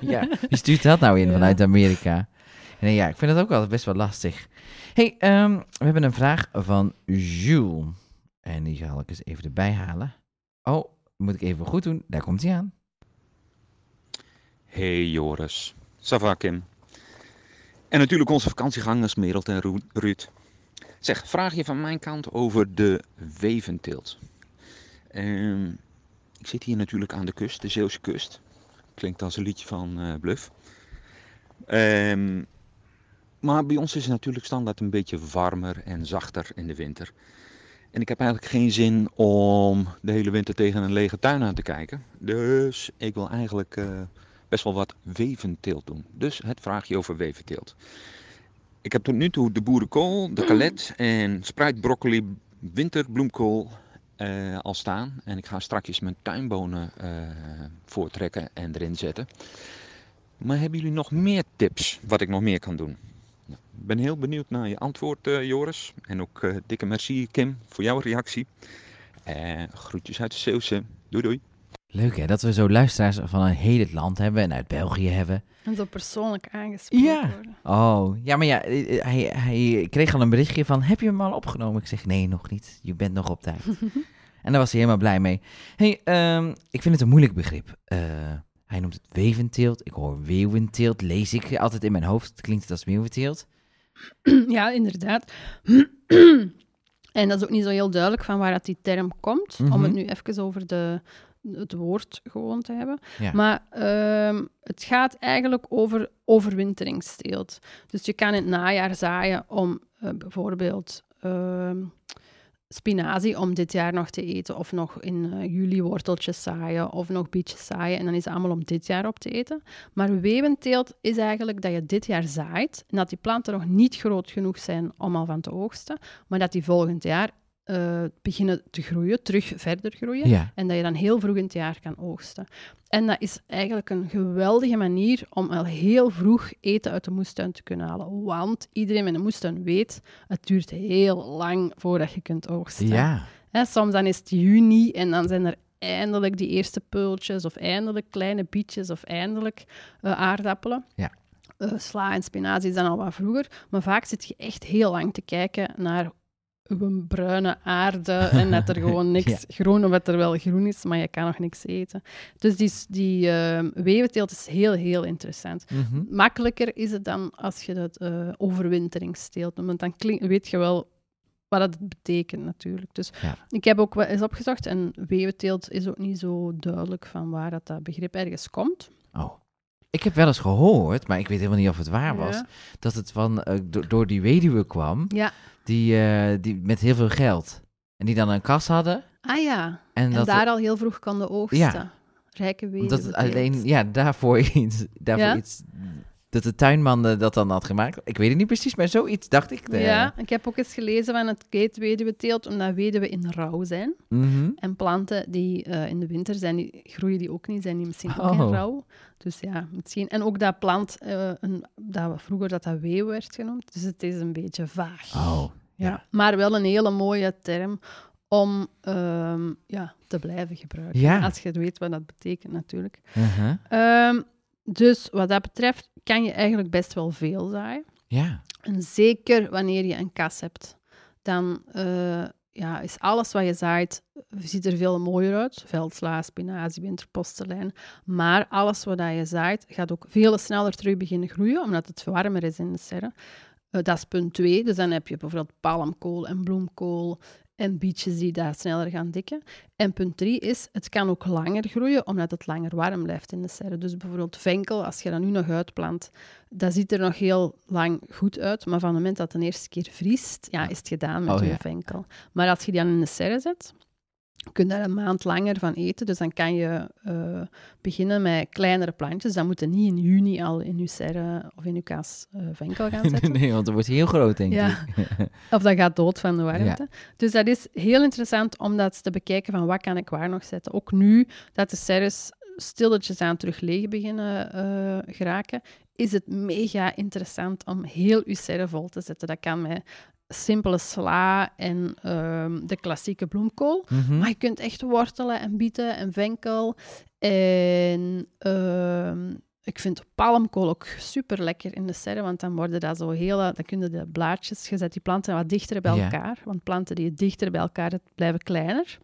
ja, wie stuurt dat nou in Ja. vanuit Amerika? Nee, ja, ik vind het ook altijd best wel lastig. hey, ehm, we hebben een vraag van Jules. En die ga ik eens even erbij halen. Oh, moet ik even goed doen. Daar komt hij aan. Hey Joris, Sava Kim. En natuurlijk onze vakantiegangers Merelt en Ru- Ruud. Zeg, vraagje van mijn kant over de weventeelt. Ehm, ik zit hier natuurlijk aan de kust, de Zeeuwse kust. Klinkt als een liedje van eh, Bluff. Ehm, maar bij ons is het natuurlijk standaard een beetje warmer en zachter in de winter. En ik heb eigenlijk geen zin om de hele winter tegen een lege tuin aan te kijken. Dus ik wil eigenlijk eh, best wel wat weventeelt doen. Dus het vraagje over weventeelt. Ik heb tot nu toe de boerenkool, de kalet en spruitbroccoli, winterbloemkool eh, al staan. En ik ga straks mijn tuinbonen eh, voortrekken en erin zetten. Maar hebben jullie nog meer tips wat ik nog meer kan doen? Nou, Ik ben heel benieuwd naar je antwoord, eh, Joris. En ook dikke merci, Kim, voor jouw reactie. Groetjes uit de Zeeuwse. Doei doei. Leuk hè, dat we zo luisteraars van een heel het land hebben en uit België hebben. En zo persoonlijk aangesproken Ja. worden. Oh, ja, maar ja, eh, hij, hij kreeg al een berichtje van, heb je hem al opgenomen? Ik zeg, nee, nog niet. Je bent nog op tijd. en daar was hij helemaal blij mee. hey, ehm, ik vind het een moeilijk begrip. Eh, hij noemt het weventeelt. Ik hoor weeuwenteelt, lees ik altijd in mijn hoofd. Klinkt het als weeuwenteelt? ja, inderdaad. en dat is ook niet zo heel duidelijk van waar dat die term komt. Om Mhm. het nu even over de, het woord gewoon te hebben. Ja. Maar ehm, het gaat eigenlijk over overwinteringsteelt. Dus je kan in het najaar zaaien om eh, bijvoorbeeld ehm, spinazie om dit jaar nog te eten. Of nog in eh, juli worteltjes zaaien of nog bietjes zaaien. En dan is het allemaal om dit jaar op te eten. Maar weventeelt is eigenlijk dat je dit jaar zaait en dat die planten nog niet groot genoeg zijn om al van te oogsten, maar dat die volgend jaar eh, beginnen te groeien, terug verder groeien. Ja. En dat je dan heel vroeg in het jaar kan oogsten. En dat is eigenlijk een geweldige manier om al heel vroeg eten uit de moestuin te kunnen halen. Want iedereen met een moestuin weet, het duurt heel lang voordat je kunt oogsten. Ja. Hè, soms dan is het juni en dan zijn er eindelijk die eerste peultjes of eindelijk kleine bietjes of eindelijk eh, aardappelen. Ja. Eh, sla en spinazie is dan al wat vroeger, maar vaak zit je echt heel lang te kijken naar bruine aarde en dat er gewoon niks Ja. groen of dat er wel groen is, maar je kan nog niks eten. Dus die, die weventeelt is heel, heel interessant. Mhm. Makkelijker is het dan als je dat eh overwinteringsteelt want dan klink- weet je wel wat het betekent natuurlijk. Dus Ja. ik heb ook wel eens opgezocht en weventeelt is ook niet zo duidelijk van waar dat, dat begrip ergens komt. Oh. Ik heb wel eens gehoord, maar ik weet helemaal niet of het waar was, Ja. dat het van, eh, do- door die weduwe kwam, Ja. die, eh, die met heel veel geld. En die dan een kas hadden. Ah ja, En, en, dat, daar al heel vroeg konden oogsten. Ja. Rijke omdat het weventeelt. alleen, ja, daarvoor iets, daarvoor Ja? iets, dat de tuinman eh, dat dan had gemaakt. Ik weet het niet precies, maar zoiets dacht ik. eh. Ja, ik heb ook eens gelezen van het keet weduweteelt, omdat weduwen in rouw zijn. Mhm. En planten die eh, in de winter zijn, die, groeien die ook niet, zijn die misschien ook Oh. in rouw. Dus ja, misschien. En ook dat plant, eh, een, dat we vroeger dat dat weeuw werd genoemd. Dus het is een beetje vaag. Oh, ja. ja. Maar wel een hele mooie term om ehm, ja, te blijven gebruiken. Ja. Als je weet wat dat betekent natuurlijk. Uh-huh. Ehm, dus wat dat betreft kan je eigenlijk best wel veel zaaien. Ja. En zeker wanneer je een kas hebt, dan eh, ja, is alles wat je zaait, ziet er veel mooier uit. Veldsla, spinazie, winterpostelijn. Maar alles wat je zaait, gaat ook veel sneller terug beginnen groeien, omdat het warmer is in de serre. Eh, dat is punt twee. Dus dan heb je bijvoorbeeld palmkool en bloemkool en bietjes die daar sneller gaan dikken. En punt drie is, het kan ook langer groeien, omdat het langer warm blijft in de serre. Dus bijvoorbeeld venkel, als je dat nu nog uitplant, dat ziet er nog heel lang goed uit, maar van het moment dat het de eerste keer vriest, ja, is het gedaan met Oh, je ja. venkel. Maar als je die dan in de serre zet, kun je daar een maand langer van eten. Dus dan kan je eh, beginnen met kleinere plantjes. Dan moet je niet in juni al in je serre of in je kaas eh, venkel gaan zetten. nee, want dan wordt heel groot, denk Ja. ik. Of dat gaat dood van de warmte. Dus dat is heel interessant om dat eens te bekijken van wat kan ik waar nog zetten. Ook nu dat de serres stilletjes aan terug leeg beginnen eh, geraken, is het mega interessant om heel uw serre vol te zetten. Dat kan met simpele sla en ehm, de klassieke bloemkool. Mhm. Maar je kunt echt wortelen en bieten en venkel. En ehm, ik vind palmkool ook super lekker in de serre, want dan worden dat zo heel... Dan kunnen de blaadjes, je zet die planten wat dichter bij Ja. elkaar. Want planten die dichter bij elkaar blijven kleiner.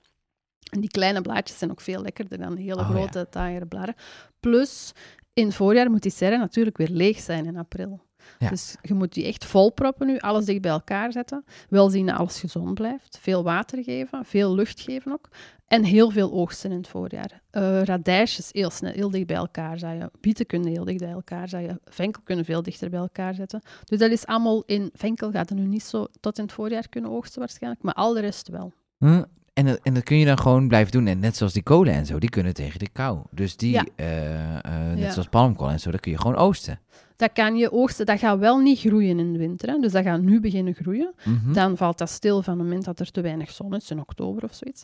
En die kleine blaadjes zijn ook veel lekkerder dan hele Oh, ja. grote, taaiere bladeren. Plus, in het voorjaar moet die serre natuurlijk weer leeg zijn in april. Ja. Dus je moet die echt volproppen nu, alles dicht bij elkaar zetten. Wel zien dat alles gezond blijft. Veel water geven, veel lucht geven ook. En heel veel oogsten in het voorjaar. Eh radijsjes heel snel, heel dicht bij elkaar zaaien. Bieten kunnen heel dicht bij elkaar zaaien. Venkel kunnen veel dichter bij elkaar zetten. Dus dat is allemaal in... Venkel gaat er nu niet zo tot in het voorjaar kunnen oogsten waarschijnlijk, maar al de rest wel. Hm, En, dat- en dat kun je dan gewoon blijven doen. En net zoals die kolen en zo, die kunnen tegen de kou. Dus die, Ja. eh, eh, net Ja. zoals palmkool en zo, dat kun je gewoon oosten. Dat kan je oogsten. Dat gaat wel niet groeien in de winter. Hè? Dus dat gaat nu beginnen groeien. Mhm. Dan valt dat stil van het moment dat er te weinig zon is, in oktober of zoiets.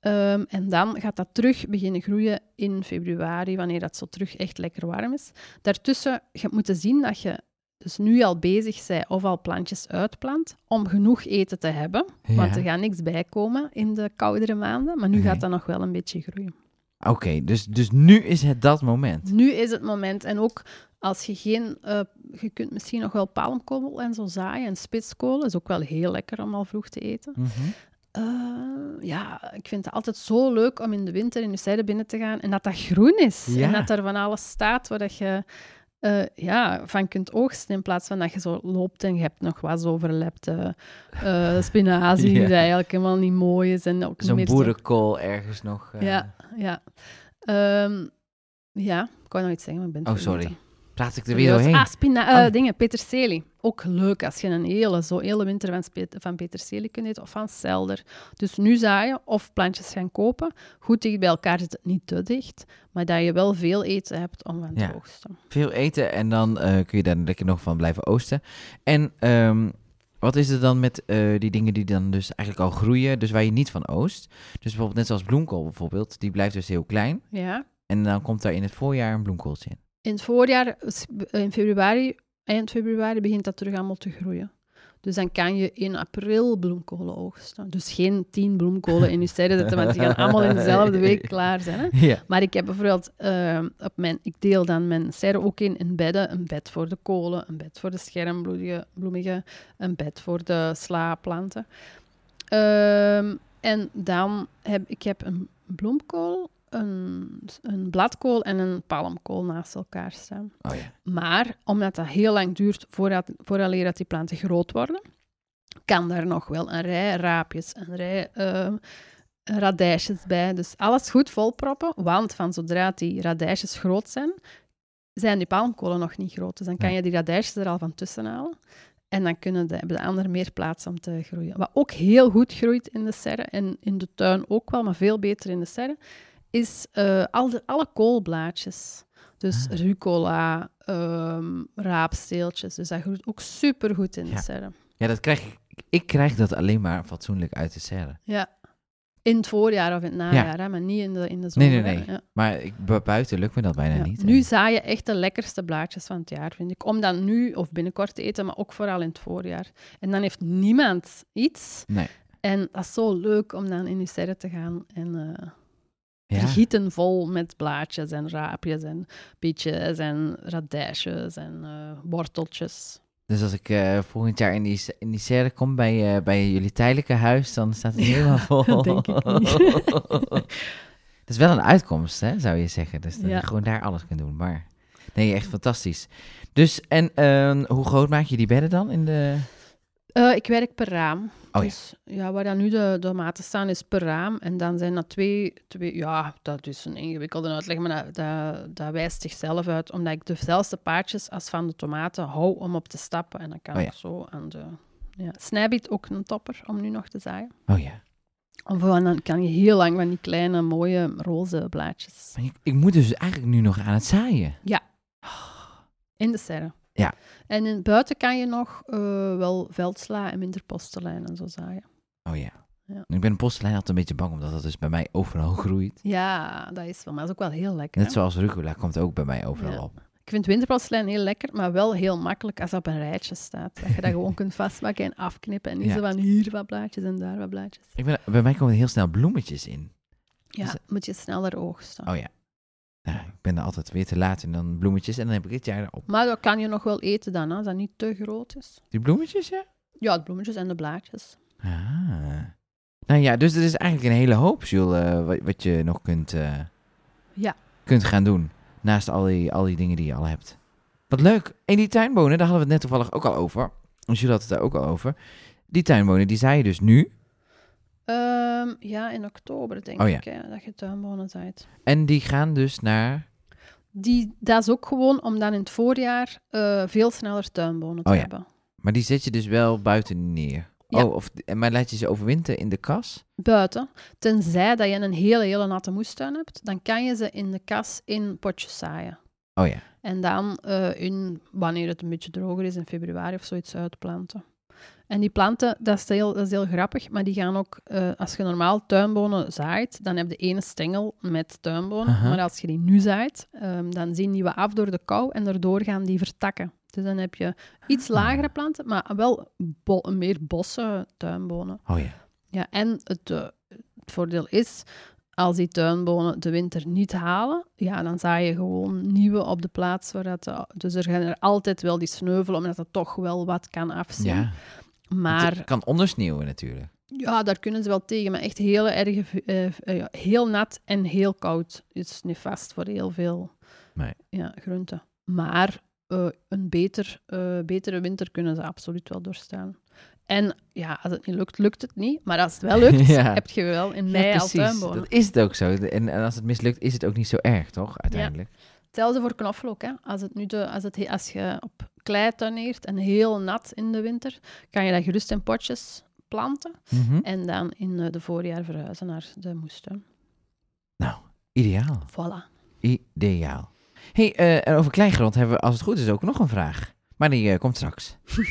Ehm, en dan gaat dat terug beginnen groeien in februari, wanneer dat zo terug echt lekker warm is. Daartussen, je moet moeten zien dat je dus nu al bezig bent of al plantjes uitplant om genoeg eten te hebben. Want er gaat niks bij komen in de koudere maanden, maar nu Nee. gaat dat nog wel een beetje groeien. Oké, dus, dus nu is het dat moment. Nu is het moment. En ook als je geen... eh, je kunt misschien nog wel palmkool en zo zaaien. En spitskool is ook wel heel lekker om al vroeg te eten. Mhm. Eh, ja, ik vind het altijd zo leuk om in de winter in je zijde binnen te gaan en dat dat groen is. Ja. En dat er van alles staat waar dat je eh, ja, van kunt oogsten in plaats van dat je zo loopt en je hebt nog wat overlepte eh spinazie Ja. die eigenlijk helemaal niet mooi is. En ook Zo'n zo- boerenkool ergens nog. eh, Ja, ja. Ehm, ja, ik wou nog iets zeggen, maar ik ben Oh, sorry. Praat ik er weer doorheen? Ah, spina- dingen, peterselie. Ook leuk als je een hele, zo hele winter van peterselie kunt eten of van selder. Dus nu zaaien of plantjes gaan kopen. Goed dicht bij elkaar zit het niet te dicht, maar dat je wel veel eten hebt om van te Ja. oogsten. Veel eten en dan eh, kun je daar lekker nog van blijven oosten. En ehm, wat is er dan met eh, die dingen die dan dus eigenlijk al groeien, dus waar je niet van oost? Dus bijvoorbeeld net zoals bloemkool bijvoorbeeld, die blijft dus heel klein. Ja. En dan komt daar in het voorjaar een bloemkooltje in. In het voorjaar, s- in februari, eind februari, begint dat terug allemaal te groeien. Dus dan kan je in april bloemkolen oogsten. Dus geen tien bloemkolen in je zijde zetten, want die gaan allemaal in dezelfde week klaar zijn. Hè? Ja. Maar ik heb bijvoorbeeld, eh, op mijn, ik deel dan mijn serre ook in, in bedden. Een bed voor de kolen, een bed voor de schermbloemige, bloemige, een bed voor de slaplanten. Ehm, en dan heb ik heb een bloemkool, een, een bladkool en een palmkool naast elkaar staan. Oh ja. Maar omdat dat heel lang duurt voordat, vooraleer dat die planten groot worden, kan daar nog wel een rij raapjes, een rij ehm, radijsjes bij. Dus alles goed volproppen, want van zodra die radijsjes groot zijn, zijn die palmkolen nog niet groot. Dus dan kan je die radijsjes er al van tussen halen. En dan kunnen de, hebben de anderen meer plaats om te groeien. Wat ook heel goed groeit in de serre, en in de tuin ook wel, maar veel beter in de serre, is eh, al de, alle koolblaadjes. Dus Ah. rucola, ehm, raapsteeltjes. Dus dat groeit ook supergoed in Ja. de serre. Ja, dat krijg ik. Ik krijg dat alleen maar fatsoenlijk uit de serre. Ja. In het voorjaar of in het najaar, hè, maar niet in de, in de Nee, zomer. nee, nee. Ja. Maar ik, bu- buiten lukt me dat bijna niet. Nu zaai je echt de lekkerste blaadjes van het jaar, vind ik. Om dan nu of binnenkort te eten, maar ook vooral in het voorjaar. En dan heeft niemand iets. Nee. En dat is zo leuk om dan in je serre te gaan en eh Ja. vergieten vol met blaadjes en raapjes en pietjes en radijsjes en eh, worteltjes. Dus als ik eh, volgend jaar in die, in die serre kom bij, eh, bij jullie tijdelijke huis, dan staat het helemaal vol. dat denk ik niet. Het is wel een uitkomst, hè, zou je zeggen. Dus dat Ja. je gewoon daar alles kunt doen. Maar nee, echt fantastisch. Dus, en ehm, hoe groot maak je die bedden dan? In de... Ik werk per raam. Oh ja. dus ja, waar dan nu de, de maten staan is per raam. En dan zijn dat twee, twee... Ja, dat is een ingewikkelde uitleg, maar dat, dat, dat wijst zichzelf uit. Omdat ik dezelfde paardjes als van de tomaten hou om op te stappen. En dan kan Oh ja. ik zo aan de... Ja. Snijbiet ook een topper om nu nog te zaaien. Oh ja. Of dan kan je heel lang van die kleine, mooie, roze blaadjes. Ik, ik moet dus eigenlijk nu nog aan het zaaien. In de serre. Ja. En in, buiten kan je nog eh, wel veldsla en minder postelijn en zo zaaien. Oh ja. Ja. Ik ben een postelijn altijd een beetje bang, omdat dat dus bij mij overal groeit. Ja, dat is wel. Maar dat is ook wel heel lekker. Net hè? zoals rucola komt ook bij mij overal Ja. op. Ik vind winterpostelijn heel lekker, maar wel heel makkelijk als dat op een rijtje staat. Dat je dat gewoon kunt vastpakken en afknippen. En niet Ja. zo van hier wat blaadjes en daar wat blaadjes. Ik ben, bij mij komen er heel snel bloemetjes in. Ja, Dus- moet je sneller oogsten. Oh ja. Nou, ik ben er altijd weer te laat en dan bloemetjes en dan heb ik dit jaar erop. Maar dat kan je nog wel eten dan, hè, als dat niet te groot is. Die bloemetjes, ja? Ja, de bloemetjes en de blaadjes. Ah. Nou ja, dus er is eigenlijk een hele hoop, Jules, eh, wat, wat je nog kunt, eh, Ja. kunt gaan doen. Naast al die, al die dingen die je al hebt. Wat leuk. En die tuinbonen, daar hadden we het net toevallig ook al over. Jules had het daar ook al over. Die tuinbonen, die zei je dus nu. Ehm, ja, in oktober denk Oh ja. ik hè, dat je tuinbonen zaait. En die gaan dus naar... Die, dat is ook gewoon om dan in het voorjaar eh, veel sneller tuinbonen te Oh ja. hebben. Maar die zet je dus wel buiten neer. Ja. Oh, of, maar laat je ze overwinteren in de kas? Buiten. Tenzij dat je een hele, hele natte moestuin hebt, dan kan je ze in de kas in potjes zaaien. Oh ja. En dan eh, in, wanneer het een beetje droger is, in februari of zoiets uitplanten. En die planten, dat is heel, dat is heel grappig, maar die gaan ook, eh, als je normaal tuinbonen zaait, dan heb je ene stengel met tuinbonen. Aha. Maar als je die nu zaait, ehm, dan zien die wat af door de kou en daardoor gaan die vertakken. Dus dan heb je iets Ah. lagere planten, maar wel bo- meer bossen tuinbonen. Oh ja. Ja, en het, eh, het voordeel is, als die tuinbonen de winter niet halen, ja, dan zaai je gewoon nieuwe op de plaats. Waar dat, de- dus er gaan er altijd wel die sneuvelen, omdat het toch wel wat kan afzien. Ja, Maar het kan ondersneeuwen natuurlijk. ja, daar kunnen ze wel tegen. Maar echt heel erg, eh, eh, ja, heel nat en heel koud is nefast voor heel veel Nee. ja, groenten. Maar eh, een beter, betere winter kunnen ze absoluut wel doorstaan. En ja, als het niet lukt, lukt het niet. Maar als het wel lukt, Ja. heb je wel in mei ja, al tuinbonen. Dat is het ook zo. En, en als het mislukt, is het ook niet zo erg, toch? Uiteindelijk. Hetzelfde voor knoflook. Hè. Als, het nu de, als, het, he- als je op klei tuineert en heel nat in de winter, kan je dat gerust in potjes planten. Mhm. En dan in eh, de voorjaar verhuizen naar de moestuin. Nou, ideaal. Voilà. Ideaal. hey, eh, en over kleigrond hebben we, als het goed is, ook nog een vraag. Maar die eh, komt straks.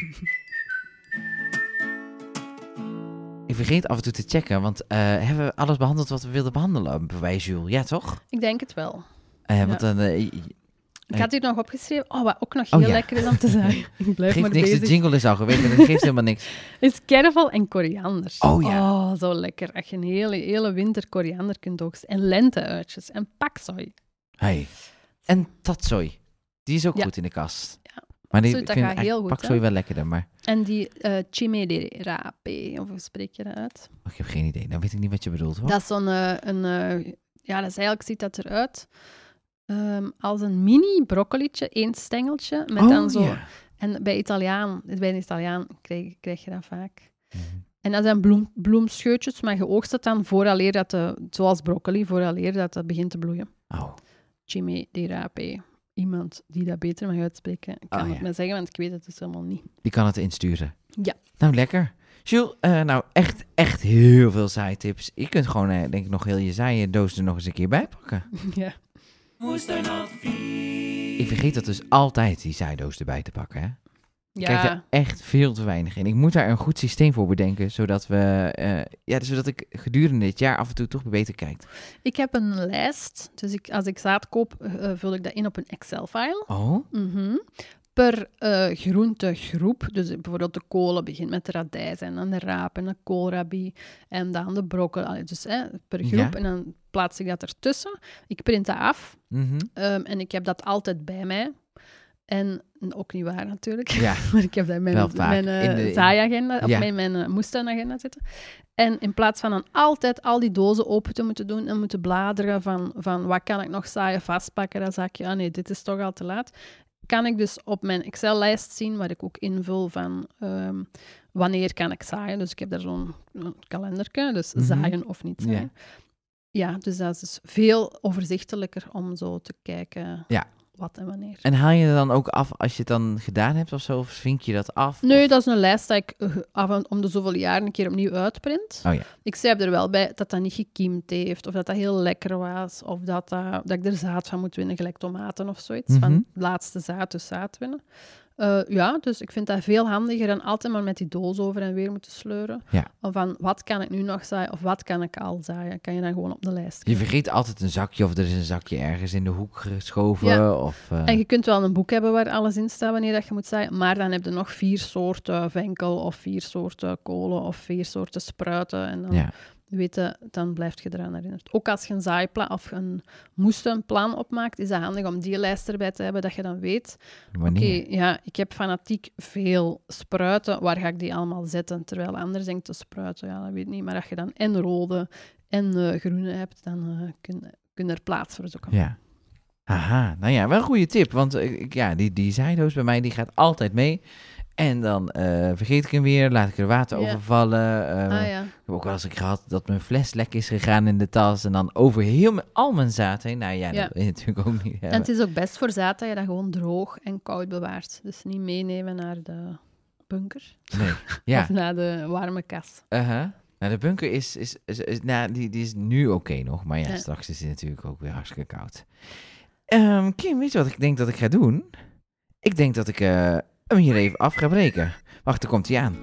Ik vergeet af en toe te checken, want hebben we alles behandeld wat we wilden behandelen bij Jules? Ja, toch? Ik denk het wel. Eh, want dan, Ik had hier nog opgeschreven, oh, wat ook nog Oh, heel ja. lekker is om te zeggen. Ik blijf geeft maar niks, bezig. de jingle is al geweest en dat geeft helemaal niks. Is kervel en koriander. Oh, ja. Oh, zo lekker. Als je een hele, hele winter koriander kunt oogsten. En lenteuitjes en paksoi. Hey. En tatsoi. Die is ook Ja. goed in de kast. Ja. Maar die vind ik heel goed, paksoi wel lekkerder, maar En die eh chime de rape, of hoe spreek je dat uit? oh, ik heb geen idee. Dan weet ik niet wat je bedoelt, hoor. Dat is zo'n... eh, een, eh, ja, dat is eigenlijk ziet dat eruit ehm, als een mini broccolietje, één stengeltje, met Oh, dan zo... En bij Italiaan, bij een Italiaan krijg, krijg je dat vaak. Mhm. En dat zijn bloem, bloemscheutjes, maar je oogst het dan vooraleer dat de, zoals broccoli, vooraleer dat het begint te bloeien. Oh, di rape. Iemand die dat beter mag uitspreken, kan Oh, het me zeggen, want ik weet het dus helemaal niet. die kan het insturen. Ja. Nou, lekker. Jules, eh, nou echt, echt heel veel zaaitips. Je kunt gewoon, eh, denk ik, nog heel je zaaiendoos er nog eens een keer bij pakken. ja. Ik vergeet dat dus altijd, die zaaidoos erbij te pakken, hè? Ik er echt veel te weinig in. Ik moet daar een goed systeem voor bedenken, zodat we, eh, ja, zodat ik gedurende dit jaar af en toe toch beter kijk. ik heb een lijst. Dus ik, als ik zaad koop, eh, vul ik dat in op een Excel-file. Oh, Mhm. Per eh, groentegroep. Dus bijvoorbeeld de kolen begint met de radijs en dan de raap en de koolrabi en dan de broccoli. Dus hè, per groep. Ja. En dan plaats ik dat ertussen. Ik print dat af mhm. ehm, en ik heb dat altijd bij mij. En ook niet waar natuurlijk. ja. Maar ik heb dat in mijn, mijn eh, In de- in- zaaiagenda, of Ja. mijn, mijn uh, moestuinagenda zitten. En in plaats van dan altijd al die dozen open te moeten doen en moeten bladeren van, van wat kan ik nog zaaien, vastpakken, dan zeg je, ah nee, dit is toch al te laat. Kan ik dus op mijn Excel-lijst zien, waar ik ook invul van ehm, wanneer kan ik zaaien. Dus ik heb daar zo'n kalenderke, dus Mhm. zaaien of niet Ja. zaaien. Ja. dus dat is dus veel overzichtelijker om zo te kijken Ja. Wat en wanneer. En haal je er dan ook af als je het dan gedaan hebt of zo? Of vink je dat af? Nee, Of- dat is een lijst dat ik eh, af om de zoveel jaar een keer opnieuw uitprint. Oh ja. Ik schrijf er wel bij dat dat niet gekiemd heeft, of dat dat heel lekker was, of dat, dat, dat ik er zaad van moet winnen, gelijk tomaten of zoiets. Mhm. Van het laatste zaad, dus zaad winnen. Eh, ja, dus ik vind dat veel handiger dan altijd maar met die doos over en weer moeten sleuren. Ja. Of van, wat kan ik nu nog zaaien, of wat kan ik al zaaien, kan je dan gewoon op de lijst Je kijken. vergeet altijd een zakje of er is een zakje ergens in de hoek geschoven. Ja. Of, eh, En je kunt wel een boek hebben waar alles in staat wanneer dat je moet zaaien, maar dan heb je nog vier soorten venkel, of vier soorten kolen, of vier soorten spruiten. En dan ja. Weten, dan blijf je eraan herinnerd. Ook als je een zaaiplan of een moestuinplan opmaakt, is het handig om die lijst erbij te hebben, dat je dan weet, oké, ja, ik heb fanatiek veel spruiten, waar ga ik die allemaal zetten? Terwijl anders denkt de spruiten, ja, dat weet ik niet. Maar als je dan en rode en eh, groene hebt, dan eh, kun, kun je er plaats voor zoeken. Ja. Aha, nou ja, wel een goede tip. Want ik- ja, die, die zaaidoos bij mij die gaat altijd mee. En dan eh, vergeet ik hem weer, laat ik er water Ja. over vallen. eh, Ah ja, Ik heb ook wel eens gehad dat mijn fles lek is gegaan in de tas. En dan over heel mijn, al mijn zaad heen. Nou ja, Ja. dat wil je natuurlijk ook niet en het is ook best voor zaad dat je dat gewoon droog en koud bewaart. Dus niet meenemen naar de bunker Nee. Ja, of naar de warme kas. uh-huh. Nou, de bunker is, is, is, is- nou, die, die is nu oké nog. Maar ja, Ja. straks is die natuurlijk ook weer hartstikke koud. Ehm, Kim, weet je wat ik denk dat ik ga doen? Ik denk dat ik eh, hem hier even af ga breken. Wacht, daar komt hij aan.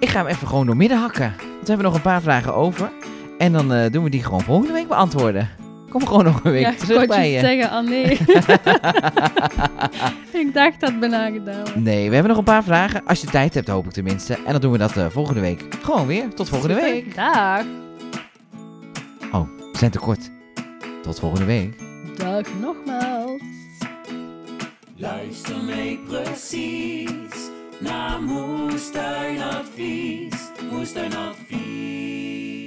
Ik ga hem even gewoon door midden hakken. Want we hebben nog een paar vragen over. En dan eh, doen we die gewoon volgende week beantwoorden. Kom gewoon nog een week ja, terug bij je zeggen, oh nee. ik dacht dat bijna gedaan. Nee, we hebben nog een paar vragen. Als je tijd hebt, hoop ik tenminste. En dan doen we dat eh, volgende week. Gewoon weer. Tot volgende week. Dag. We zijn te kort. Tot volgende week. Dag nogmaals. Luister mee precies naar Moestuinadvies. Moestuinadvies.